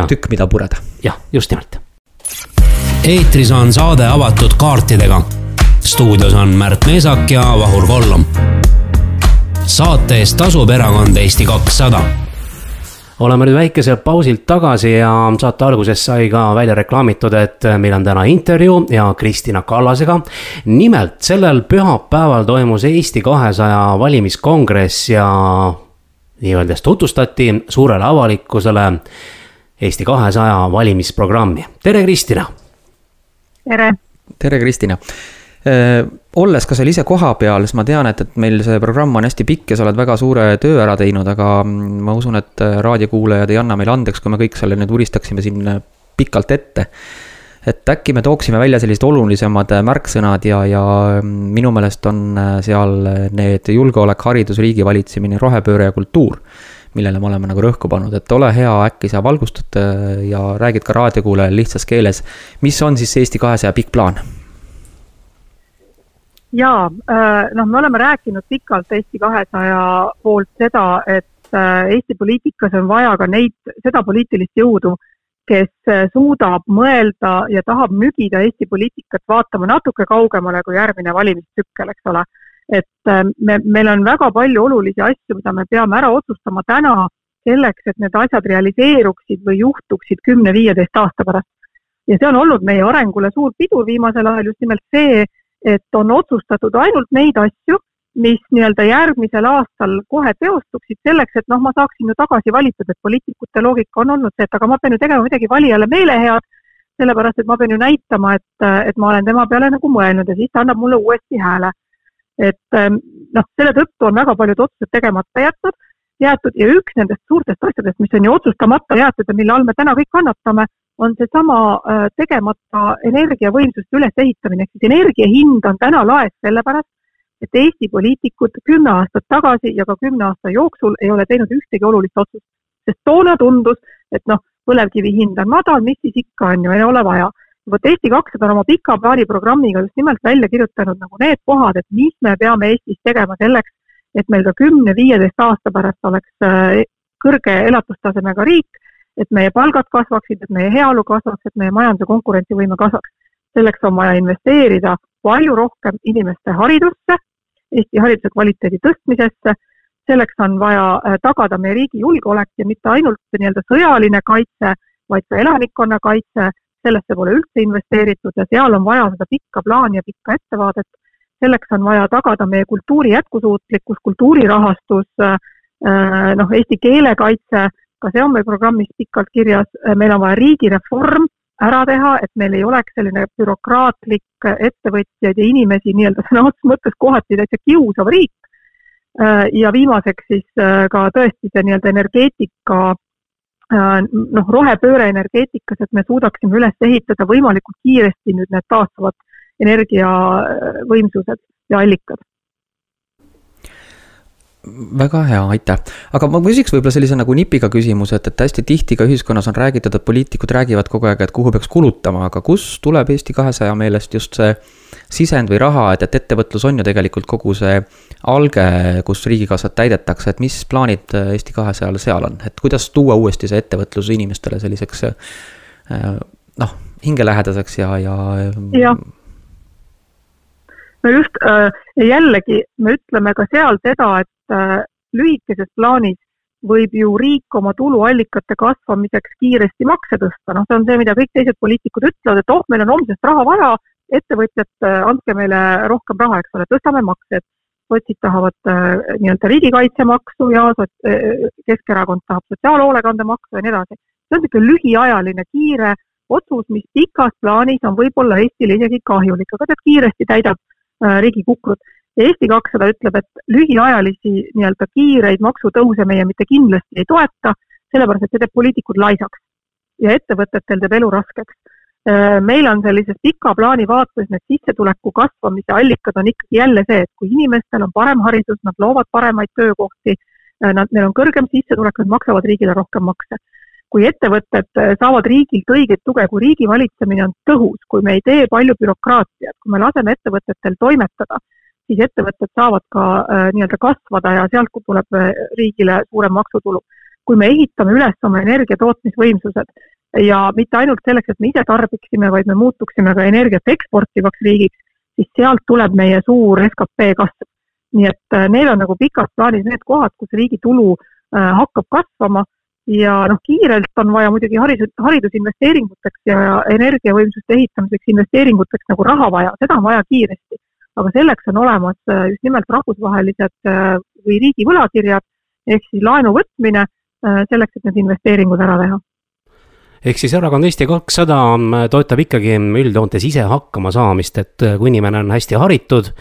tükk, mida pureda. jah, just nimelt eetris on saade avatud kaartidega. stuudios on Märt Meesak ja Vahur Kollom. saate eest tasub erakond Eesti kakssada oleme nüüd väikeselt pausilt tagasi ja saate alguses sai ka välja reklaamitud, et meil on täna intervjuu ja Kristina Kallasega. nimelt sellel pühapäeval toimus Eesti kahesaja valimiskongress ja nii-öeldes tutvustati suurele avalikkusele Eesti kahesaja valimisprogrammi. tere, Kristina tere! tere, Kristina! Äh, olles ka seal ise kohapeal, siis ma tean, et, et meil see programm on hästi pikk ja sa oled väga suure töö ära teinud, aga mm, ma usun, et äh, raadiokuulajad ei anna meile andeks, kui me kõik selle nüüd vuristaksime siin äh, pikalt ette. et äkki me tooksime välja sellised olulisemad märksõnad ja, ja mm, minu meelest on seal need julgeolek, haridus, riigivalitsemine, rohepööre ja kultuur millele me oleme nagu rõhku pannud, et ole hea, äkki sa valgustad äh, ja räägid ka raadiokuulajale lihtsas keeles, mis on siis Eesti kahesaja pikk plaan? jaa, äh, noh, me oleme rääkinud pikalt Eesti kahesaja poolt seda, et äh, Eesti poliitikas on vaja ka neid, seda poliitilist jõudu, kes suudab mõelda ja tahab nügida Eesti poliitikat vaatama natuke kaugemale kui järgmine valimistsükkel, eks ole et äh, me, meil on väga palju olulisi asju, mida me peame ära otsustama täna selleks, et need asjad realiseeruksid või juhtuksid kümne-viieteist aasta pärast. ja see on olnud meie arengule suur pidur viimasel ajal just nimelt see, et on otsustatud ainult neid asju, mis nii-öelda järgmisel aastal kohe teostuksid selleks, et noh, ma saaksin ju tagasi valitud, et poliitikute loogika on olnud see, et aga ma pean ju tegema midagi valijale meelehead, sellepärast et ma pean ju näitama, et, et ma olen tema peale nagu mõelnud ja siis ta annab mulle uuesti hääle et ähm, noh, selle tõttu on väga paljud otsused tegemata jätnud, jäetud ja üks nendest suurtest asjadest, mis on ju otsustamata jäetud ja mille all me täna kõik kannatame, on seesama äh, tegemata energiavõimsuste ülesehitamine, ehk siis energia hind on täna laes sellepärast, et Eesti poliitikud kümme aastat tagasi ja ka kümne aasta jooksul ei ole teinud ühtegi olulist otsust. sest toona tundus, et noh, põlevkivi hind on madal, mis siis ikka on ju, ei ole vaja vot Eesti kakssada on oma pika plaani programmiga just nimelt välja kirjutanud nagu need kohad, et mis me peame Eestis tegema selleks, et meil ka kümne-viieteist aasta pärast oleks äh, kõrge elatustasemega riik, et meie palgad kasvaksid, et meie heaolu kasvaks, et meie majanduse konkurentsivõime kasvaks. selleks on vaja investeerida palju rohkem inimeste haridusse, Eesti hariduse kvaliteedi tõstmisesse, selleks on vaja äh, tagada meie riigi julgeolek ja mitte ainult nii-öelda sõjaline kaitse, vaid ka elanikkonnakaitse, sellesse pole üldse investeeritud ja seal on vaja seda pikka plaani ja pikka ettevaadet. selleks on vaja tagada meie kultuuri jätkusuutlikkus, kultuurirahastus, äh, noh, eesti keele kaitse, ka see on meil programmis pikalt kirjas, meil on vaja riigireform ära teha, et meil ei oleks selline bürokraatlik ettevõtjaid ja inimesi nii-öelda sõna otseses mõttes kohati täitsa kiusav riik. ja viimaseks siis äh, ka tõesti see nii-öelda energeetika äh, noh, rohepööre energeetikas, et me suudaksime üles ehitada võimalikult kiiresti nüüd need taastuvad energiavõimsused ja allikad väga hea, aitäh. aga ma küsiks võib-olla sellise nagu nipiga küsimuse, et, et hästi tihti ka ühiskonnas on räägitud, et poliitikud räägivad kogu aeg, et kuhu peaks kulutama, aga kust tuleb Eesti kahesaja meelest just see sisend või raha, et, et ettevõtlus on ju tegelikult kogu see alge, kus riigikassat täidetakse, et mis plaanid Eesti kahesajal seal on, et kuidas tuua uuesti see ettevõtlus inimestele selliseks äh, noh, hingelähedaseks ja, ja. jah no just äh, jällegi me ütleme ka seal seda, et lühikeses plaanis võib ju riik oma tuluallikate kasvamiseks kiiresti makse tõsta, noh, see on see, mida kõik teised poliitikud ütlevad, et oh, meil on homsest raha vaja, ettevõtjad, äh, andke meile rohkem raha, eks ole, tõstame makse, sotsid tahavad äh, nii-öelda riigikaitsemaksu ja äh, Keskerakond tahab sotsiaalhoolekandemaksu ja nii edasi. see on niisugune lühiajaline, kiire otsus, mis pikas plaanis on võib-olla Eestile isegi kahjulik, aga ta kiiresti täidab Äh, riigi kukrut. Ja Eesti kakssada ütleb, et lühiajalisi nii-öelda kiireid maksutõuse meie mitte kindlasti ei toeta, sellepärast et see teeb poliitikud laisaks ja ettevõtetel teeb elu raskeks. Äh, meil on sellises pika plaani vaates need sissetuleku kasvamise allikad on ikkagi jälle see, et kui inimestel on parem haridus, nad loovad paremaid töökohti, äh, nad, neil on kõrgem sissetulek, nad maksavad riigile rohkem makse kui ettevõtted äh, saavad riigilt õiget tuge, kui riigi valitsemine on tõhus, kui me ei tee palju bürokraatiat, kui me laseme ettevõtetel toimetada, siis ettevõtted saavad ka äh, nii-öelda kasvada ja sealt tuleb äh, riigile suurem maksutulu. kui me ehitame üles oma energia tootmisvõimsused ja mitte ainult selleks, et me ise tarbiksime, vaid me muutuksime ka energiat eksportivaks riigiks, siis sealt tuleb meie suur skp kasv. nii et äh, need on nagu pikas plaanis need kohad, kus riigi tulu hakkab kasvama ja noh, kiirelt on vaja muidugi haridus, haridusinvesteeringuteks ja energiavõimsuste ehitamiseks investeeringuteks nagu raha vaja, seda on vaja kiiresti. Aga selleks on olemas äh, just nimelt rahvusvahelised äh, või riigi võlakirjad ehk siis laenu võtmine äh, selleks, et need investeeringud ära teha ehk siis erakond Eesti kakssada mm, toetab ikkagi üldjoontes ise hakkama saamist, et kui inimene on hästi haritud,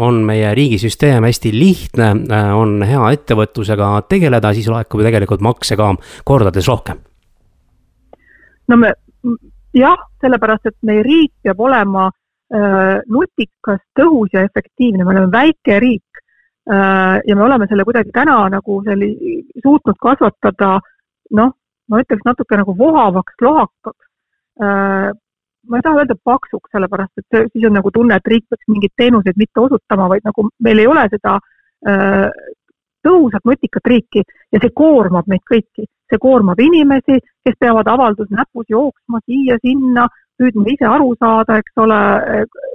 on meie riigisüsteem hästi lihtne, on hea ettevõtlusega tegeleda, siis laekub ju tegelikult makse ka kordades rohkem. no me jah, sellepärast et meie riik peab olema nutikas, tõhus ja efektiivne, me oleme väike riik äh, ja me oleme selle kuidagi täna nagu selli-, suutnud kasvatada noh, ma ütleks natuke nagu vohavaks, lohakaks. Äh, ma ei taha öelda paksuks, sellepärast et siis on nagu tunne, et riik peaks mingeid teenuseid mitte osutama, vaid nagu meil ei ole seda äh, tõhusat, nutikat riiki ja see koormab meid kõiki. see koormab inimesi, kes peavad avaldus näpus jooksma siia-sinna, püüdma ise aru saada, eks ole,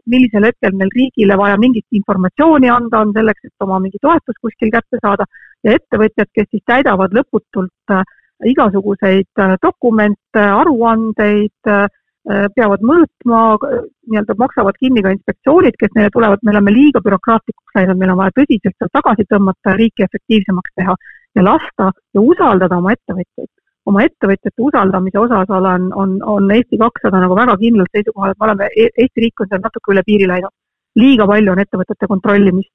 millisel hetkel meil riigile vaja mingit informatsiooni anda on selleks, et oma mingi toetus kuskil kätte saada ja ettevõtjad, kes siis täidavad lõputult äh, igasuguseid äh, dokumente, aruandeid, äh, peavad mõõtma, nii-öelda maksavad kinni ka inspektsioonid, kes neile tulevad, me oleme liiga bürokraatlikuks läinud, meil on vaja tõsiselt tagasi tõmmata riiki efektiivsemaks teha ja lasta ja usaldada oma ettevõtjaid. Oma ettevõtjate usaldamise osas olen, on, on Eesti kakssada nagu väga kindlalt seisukohal, et me oleme, e-, Eesti riik on seal natuke üle piiri läinud. liiga palju on ettevõtete kontrollimist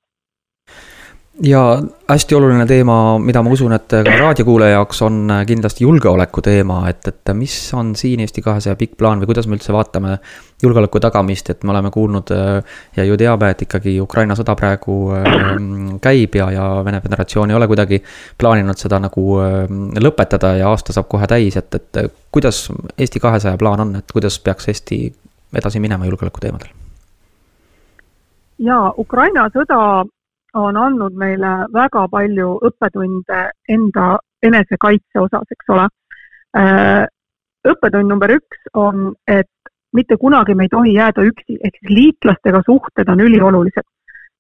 ja hästi oluline teema, mida ma usun, et ka raadiokuulaja jaoks on kindlasti julgeoleku teema, et, et mis on siin Eesti kahesaja pikk plaan või kuidas me üldse vaatame julgeoleku tagamist, et me oleme kuulnud ja ju teame, et ikkagi Ukraina sõda praegu ähm, käib ja, ja Vene Föderatsioon ei ole kuidagi plaaninud seda nagu ähm, lõpetada ja aasta saab kohe täis, et, et kuidas Eesti kahesaja plaan on, et kuidas peaks Eesti edasi minema julgeoleku teemadel? jaa, Ukraina sõda on andnud meile väga palju õppetunde enda enesekaitse osas, eks ole. Äh, õppetund number üks on, et mitte kunagi me ei tohi jääda üksi, ehk siis liitlastega suhted on üliolulised.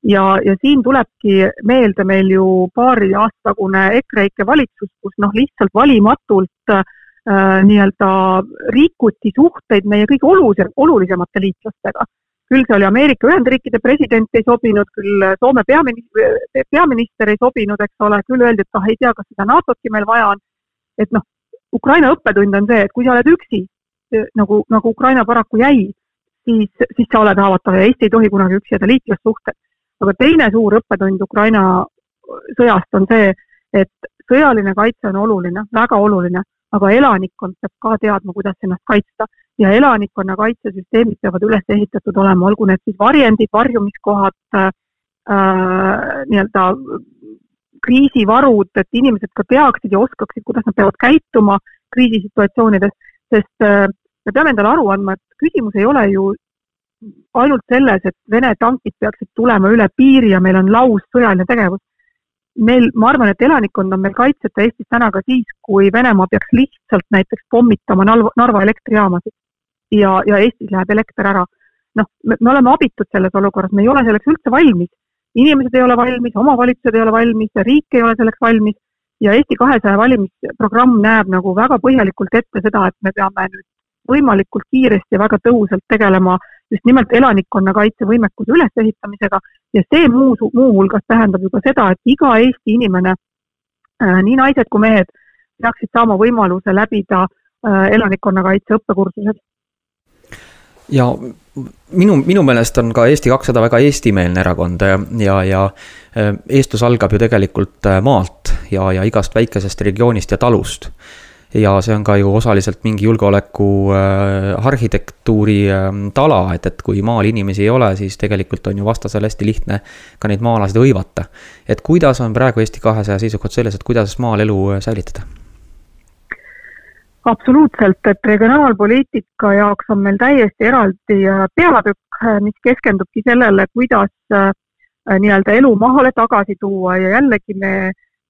ja, ja siin tulebki meelde meil ju paari aasta tagune EKREIKE valitsus, kus noh, lihtsalt valimatult äh, nii-öelda rikuti suhteid meie kõige olulisem, olulisemate liitlastega. Küll see oli Ameerika Ühendriikide president ei sobinud, küll Soome peaminister, peaminister ei sobinud, eks ole, küll öeldi, et ah, ei tea, kas seda NATO-tki meil vaja on. et noh, Ukraina õppetund on see, et kui sa oled üksi, nagu, nagu Ukraina paraku jäi, siis, siis sa oled haavatav ja Eesti ei tohi kunagi üksi jääda, liitlassuhted. aga teine suur õppetund Ukraina sõjast on see, et sõjaline kaitse on oluline, väga oluline, aga elanikkond peab ka teadma, kuidas ennast kaitsta ja elanikkonna kaitsesüsteemid peavad üles ehitatud olema, olgu need siis varjendid, varjumiskohad äh,, nii-öelda kriisivarud, et inimesed ka teaksid ja oskaksid, kuidas nad peavad käituma kriisisituatsioonides, sest äh, me peame endale aru andma, et küsimus ei ole ju ainult selles, et Vene tankid peaksid tulema üle piiri ja meil on laus sõjaline tegevus. meil, ma arvan, et elanikkond on meil kaitseta Eestis täna ka siis, kui Venemaa peaks lihtsalt näiteks pommitama Narva, Narva elektrijaamasid ja, ja Eestis läheb elekter ära. noh, me oleme abitud selles olukorras, me ei ole selleks üldse valmis. inimesed ei ole valmis, omavalitsused ei ole valmis, riik ei ole selleks valmis ja Eesti kahesaja valimisprogramm näeb nagu väga põhjalikult ette seda, et me peame nüüd võimalikult kiiresti ja väga tõhusalt tegelema just nimelt elanikkonnakaitse võimekuse ülesehitamisega ja see muu, muuhulgas tähendab ju ka seda, et iga Eesti inimene, äh, nii naised kui mehed, peaksid saama võimaluse läbida äh, elanikkonnakaitse õppekursused. Ja minu, minu meelest on ka Eesti kakssada väga eestimeelne erakond ja, ja äh, eestlus algab ju tegelikult maalt ja, ja igast väikesest regioonist ja talust ja see on ka ju osaliselt mingi julgeoleku äh, arhitektuuri äh, tala, et, et kui maal inimesi ei ole, siis tegelikult on ju vastasel hästi lihtne ka neid maa-alasid hõivata. et kuidas on praegu Eesti kahesaja seisukoht selles, et kuidas maal elu äh, säilitada? Absoluutselt, et regionaalpoliitika jaoks on meil täiesti eraldi äh, peatükk, äh, mis keskendubki sellele, kuidas nii-öelda elu maale tagasi tuua ja jällegi me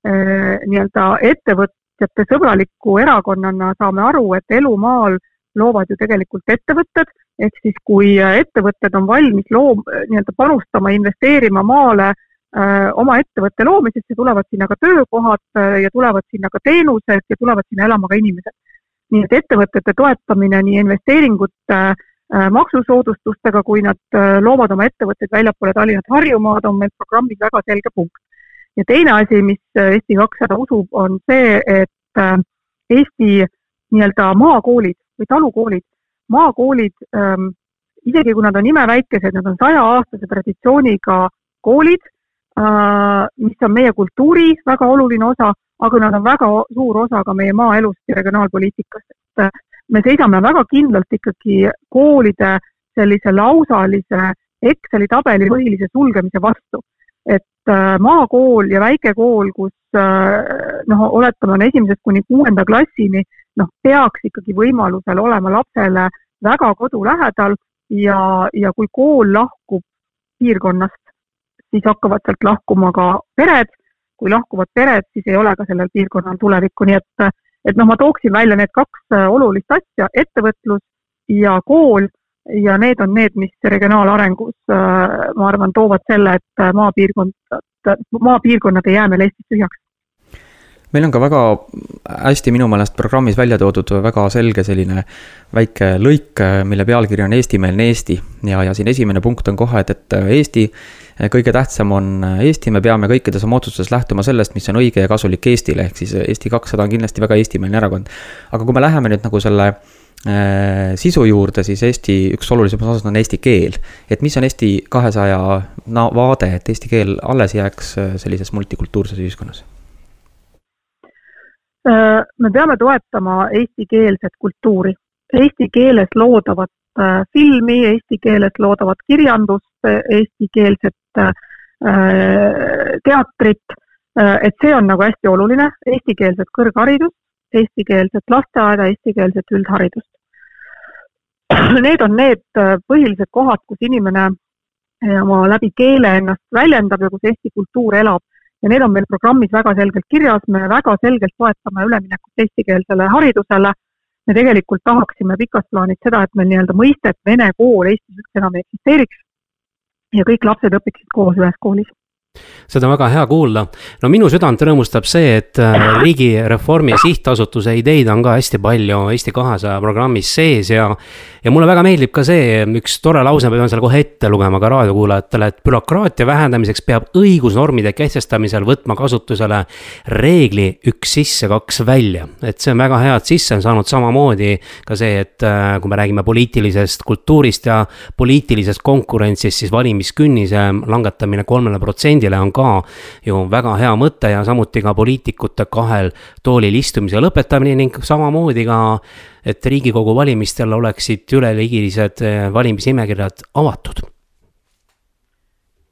nii-öelda ettevõt-, ettevõtjate sõbraliku erakonnana saame aru, et elu maal loovad ju tegelikult ettevõtted, ehk siis kui ettevõtted on valmis loom-, nii-öelda panustama, investeerima maale öö, äh, oma ettevõtte loomisesse, tulevad sinna ka töökohad öö, äh, ja tulevad sinna ka teenused ja tulevad sinna elama ka inimesed. Nii et ettevõtete toetamine nii investeeringute äh, maksusoodustustega, kui nad loovad oma ettevõtteid väljapoole Tallinnat, Harjumaad, on meil programmis väga selge punkt. Ja teine asi, mis äh, Eesti kakssada usub, on see, et äh, Eesti nii-öelda maakoolid või talukoolid, maakoolid ähm,, isegi kui nad on imeväikesed, nad on sajaaastase traditsiooniga koolid äh,, mis on meie kultuuri väga oluline osa, aga nad on väga suur osa ka meie maaelust ja regionaalpoliitikast, et äh, me seisame väga kindlalt ikkagi koolide sellise lausalise Exceli tabeli põhilise sulgemise vastu. Et äh, maakool ja väikekool, kus äh, noh, oletame, on esimesest kuni kuuenda klassini, noh, peaks ikkagi võimalusel olema lapsele väga kodu lähedal ja, ja kui kool lahkub piirkonnast, siis hakkavad sealt lahkuma ka pered, kui lahkuvad pered, siis ei ole ka sellel piirkonnal tulevikku, nii et et noh, ma tooksin välja need kaks äh, olulist asja, ettevõtlus ja kool. Ja need on need, mis regionaalarengus, äh, ma arvan, toovad selle, et äh, maapiirkond, maapiirkonnad ei jää meil Eestis tühjaks meil on ka väga hästi minu meelest programmis välja toodud väga selge selline väike lõik, mille pealkiri on Eestimeelne Eesti. ja, ja siin esimene punkt on kohe, et, et Eesti, kõige tähtsam on Eesti, me peame kõikides oma otsustes lähtuma sellest, mis on õige ja kasulik Eestile, ehk siis Eesti kakssada on kindlasti väga eestimeelne erakond. aga kui me läheme nüüd nagu selle Äh, sisu juurde, siis Eesti üks olulisemaid osasid on eesti keel. et mis on Eesti kahesaja vaade, et eesti keel alles jääks äh, sellises multikultuurses ühiskonnas? Äh, me peame toetama eestikeelset kultuuri, eesti keeles loodavat filmi, eesti keeles loodavat kirjandust, eestikeelset teatrit, et see on nagu hästi oluline, eestikeelset kõrgharidust, eestikeelset lasteaeda, eestikeelset üldharidust. Need on need äh, põhilised kohad, kus inimene äh, oma läbi keele ennast väljendab ja kus eesti kultuur elab. Ja need on meil programmis väga selgelt kirjas, me väga selgelt toetame üleminekut eestikeelsele haridusele. Me tegelikult tahaksime pikas plaanis seda, et meil nii-öelda mõistet vene kool Eestis üldse enam ei eksisteeriks ja kõik lapsed õpiksid koos ühes koolis seda on väga hea kuulda. no minu südant rõõmustab see, et äh, riigireformi sihtasutuse ideid on ka hästi palju Eesti kahesaja programmis sees ja. ja mulle väga meeldib ka see üks tore lause, ma pean selle kohe ette lugema ka raadiokuulajatele, et bürokraatia vähendamiseks peab õigusnormide kehtestamisel võtma kasutusele reegli üks sisse, kaks välja. et see on väga hea, et sisse on saanud samamoodi ka see, et äh, kui me räägime poliitilisest kultuurist ja poliitilisest konkurentsist, siis valimiskünnise langetamine kolmele protsendile presidendile on ka ju väga hea mõte ja samuti ka poliitikute kahel toolil istumise lõpetamine ning samamoodi ka, et riigikogu valimistel oleksid üleliigilised eh, valimisnimekirjad avatud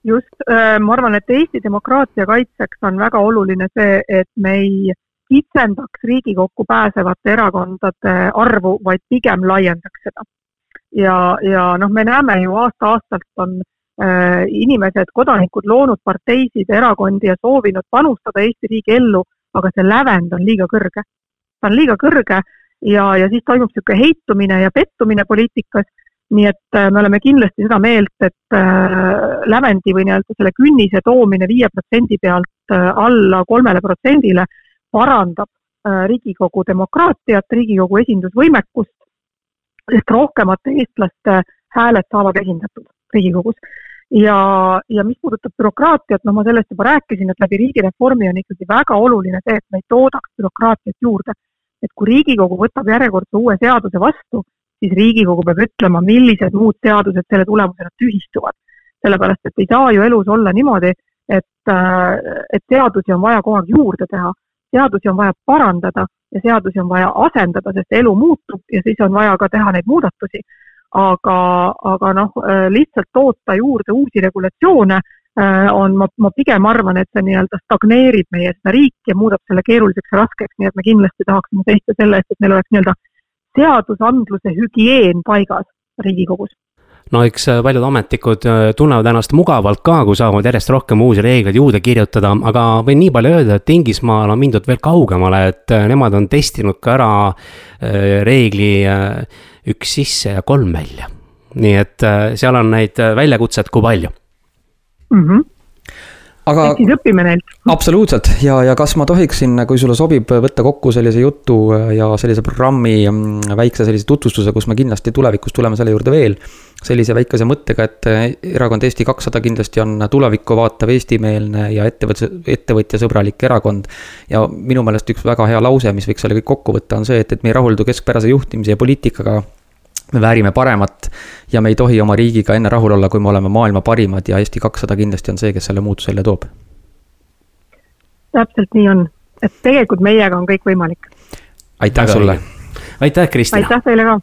just, äh, ma arvan, et Eesti demokraatia kaitseks on väga oluline see, et me ei kitsendaks Riigikokku pääsevate erakondade arvu, vaid pigem laiendaks seda. ja, ja noh, me näeme ju aasta-aastalt on Äh, inimesed, kodanikud loonud parteisid, erakondi ja soovinud panustada Eesti riigi ellu, aga see lävend on liiga kõrge. ta on liiga kõrge ja, ja siis toimub niisugune heitumine ja pettumine poliitikas, nii et äh, me oleme kindlasti seda meelt, et äh, lävendi või nii-öelda selle künnise toomine viie protsendi pealt alla kolmele protsendile parandab Riigikogu demokraatiat, Riigikogu esindusvõimekust, sest rohkemate eestlaste hääled saavad esindatud Riigikogus ja, ja mis puudutab bürokraatiat, no ma sellest juba rääkisin, et läbi riigireformi on ikkagi väga oluline see, et me ei toodaks bürokraatiat juurde. et kui Riigikogu võtab järjekordse uue seaduse vastu, siis Riigikogu peab ütlema, millised muud seadused selle tulemusena tühistuvad. sellepärast, et ei saa ju elus olla niimoodi, et, et seadusi on vaja kogu aeg juurde teha, seadusi on vaja parandada ja seadusi on vaja asendada, sest elu muutub ja siis on vaja ka teha neid muudatusi aga, aga noh, äh, lihtsalt toota juurde uusi regulatsioone äh, on, ma, ma pigem arvan, et see nii-öelda stagneerib meie seda riiki ja muudab selle keeruliseks ja raskeks, nii et me kindlasti tahaksime seista selle eest, et meil oleks nii-öelda seadusandluse hügieen paigas Riigikogus no eks äh, paljud ametnikud tunnevad ennast mugavalt ka, kui saavad järjest rohkem uusi reegleid juurde kirjutada, aga võin nii palju öelda, et Inglismaal on mindud veel kaugemale, et nemad on testinud ka ära reegli üks sisse ja kolm välja. nii et äh, seal on neid äh, väljakutset kui palju mm. -hmm aga. siis õpime neilt. absoluutselt ja, ja kas ma tohiksin, kui sulle sobib, võtta kokku sellise jutu ja sellise programmi mm, väikse sellise tutvustuse, kus me kindlasti tulevikus tuleme selle juurde veel. sellise väikese mõttega, et erakond Eesti kakssada kindlasti on tulevikku vaatav, eestimeelne ja ettevõtte, ettevõtjasõbralik erakond. ja minu meelest üks väga hea lause, mis võiks selle kõik kokku võtta, on see, et, et me ei rahuldu keskpärase juhtimise ja poliitikaga me väärime paremat ja me ei tohi oma riigiga enne rahul olla, kui me oleme maailma parimad ja Eesti kakssada kindlasti on see, kes selle muutuse jälle toob. täpselt nii on, et tegelikult meiega on kõik võimalik. aitäh Väga sulle. aitäh, Kristina. aitäh teile ka.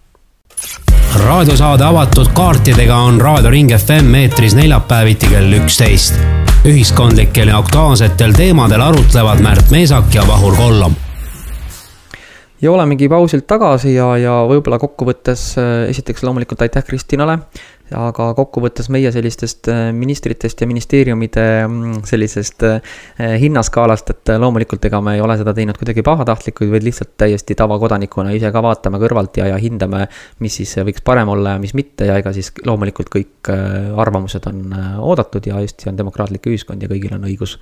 raadiosaade avatud kaartidega on Raadio Ring FM eetris neljapäeviti kell üksteist. ühiskondlikel ja aktuaalsetel teemadel arutlevad Märt Meesak ja Vahur Kollom ja olemegi pausilt tagasi ja, ja võib-olla kokkuvõttes äh, esiteks loomulikult aitäh Kristinale aga kokkuvõttes meie sellistest äh, ministritest ja ministeeriumide mm, sellisest äh, hinnaskaalast, et äh, loomulikult ega me ei ole seda teinud kuidagi pahatahtlikult, vaid lihtsalt täiesti tavakodanikuna ise ka vaatame kõrvalt ja, ja hindame, mis siis võiks parem olla ja mis mitte. Ja ega siis loomulikult kõik arvamused on oodatud ja Eesti on demokraatlik ühiskond ja kõigil on õigus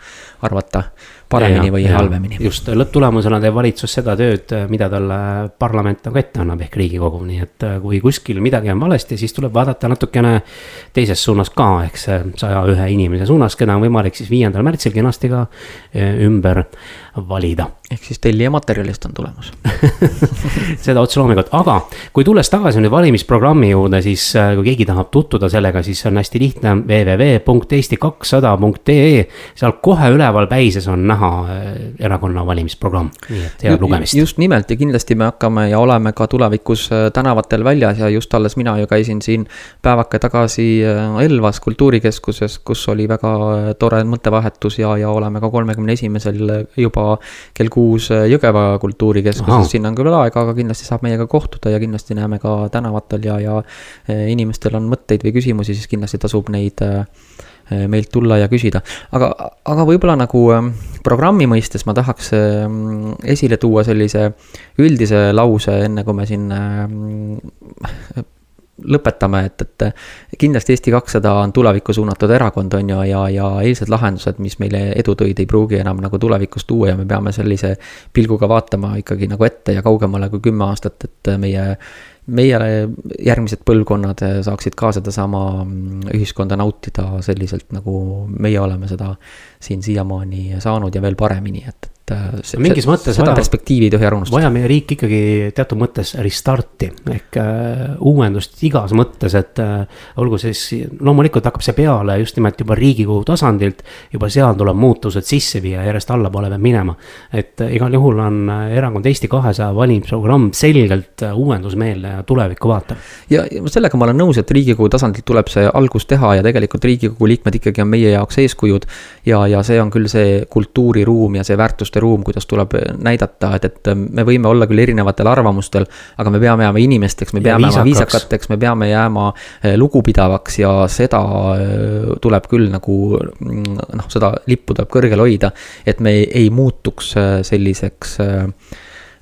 arvata paremini ja, või ja, halvemini. just, lõpptulemusena teeb valitsus seda tööd, mida talle parlament nagu ette annab, ehk Riigikogu, nii et kui kuskil midagi on valesti, siis tuleb vaadata natuke natukene teises suunas ka, ehk see saja ühe inimese suunas, keda on võimalik siis viiendal märtsil kenasti ka eh, ümber valida. ehk siis tellija materjalist on tulemus. Seda otse loomulikult, aga kui tulles tagasi nüüd valimisprogrammi juurde, siis äh, kui keegi tahab tutvuda sellega, siis on hästi lihtne. www.eesti200.ee. seal kohe üleval päises on näha äh, erakonna valimisprogramm, nii et head lugemist. just nimelt. Ja kindlasti me hakkame ja oleme ka tulevikus äh, tänavatel väljas. Ja just alles mina ju käisin siin päevake tagasi Elvas kultuurikeskuses, kus oli väga tore mõttevahetus. Ja, ja oleme ka kolmekümne esimesel juba kell kuus äh, Jõgeva kultuurikeskuses, sinna on küll aega, aga kindlasti saab meiega kohtuda ja kindlasti näeme ka tänavatel ja, ja äh, inimestel on mõtteid või küsimusi, siis kindlasti tasub neid äh, meilt tulla ja küsida. aga, aga võib-olla nagu ähm, programmi mõistes ma tahaks ähm, esile tuua sellise üldise lause, enne kui me siin ähm, lõpetame, et, et kindlasti Eesti kakssada on tulevikku suunatud erakond, on ju, ja, ja eilsed lahendused, mis meile edu tõid, ei pruugi enam nagu tulevikus tuua ja me peame sellise pilguga vaatama ikkagi nagu ette ja kaugemale kui kümme aastat, et meie meie järgmised põlvkonnad saaksid ka sedasama ühiskonda nautida selliselt, nagu meie oleme seda siin siiamaani saanud ja veel paremini, et, et äh, see, mingis mõttes seda vaja, perspektiivi ei tohi ära unustada. vaja meie riik ikkagi teatud mõttes restart'i ehk äh, uuendust igas mõttes, et äh, olgu siis loomulikult hakkab see peale just nimelt juba riigikogu tasandilt. juba seal tuleb muutused sisse viia järjest allapoole peab minema. et äh, igal juhul on äh, erakond Eesti kahesaja valimisprogramm selgelt äh, uuendusmeelne ja tulevikku vaatav. ja, ja sellega ma olen nõus, et riigikogu tasandilt tuleb see algus teha ja tegelikult riigikogu liikmed ikkagi on meie jaoks eeskujud. ja, ja see on küll see kultuuriruum ja see väärtuste väärtuste ruum, kuidas tuleb näidata, et, et me võime olla küll erinevatel arvamustel, aga me peame jääma inimesteks, me peame jääma viisakateks, me peame jääma eh, lugupidavaks ja seda eh, tuleb küll nagu mm, noh, seda lippu tuleb kõrgel hoida, et me ei, ei muutuks eh, selliseks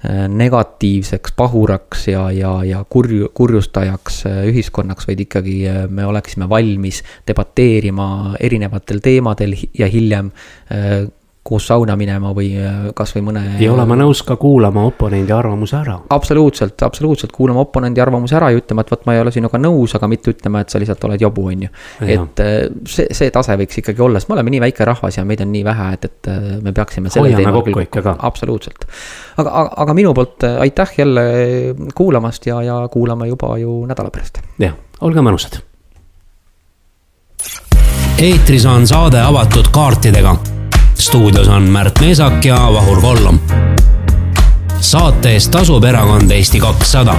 negatiivseks pahuraks ja, ja, ja kurju, kurjustajaks ühiskonnaks, vaid ikkagi me oleksime valmis debateerima erinevatel teemadel ja hiljem koos sauna minema või äh, kasvõi mõne. ja olema nõus ka kuulama oponendi arvamuse ära. absoluutselt, absoluutselt kuulama oponendi arvamuse ära ja ütlema, et vot ma ei ole sinuga nõus, aga mitte ütlema, et sa lihtsalt oled jobu, on ju. et äh, see, see tase võiks ikkagi olla, sest me oleme nii väike rahvas ja meid on nii vähe, et, et äh, me peaksime. hoiame kokku ikka ka. absoluutselt. aga, aga, aga minu poolt aitäh jälle kuulamast ja, ja kuulame juba ju nädala pärast. jah, olge mõnusad eetris on saade avatud kaartidega stuudios on Märt Meesak ja Vahur Kollom. saate eest tasub erakond Eesti kakssada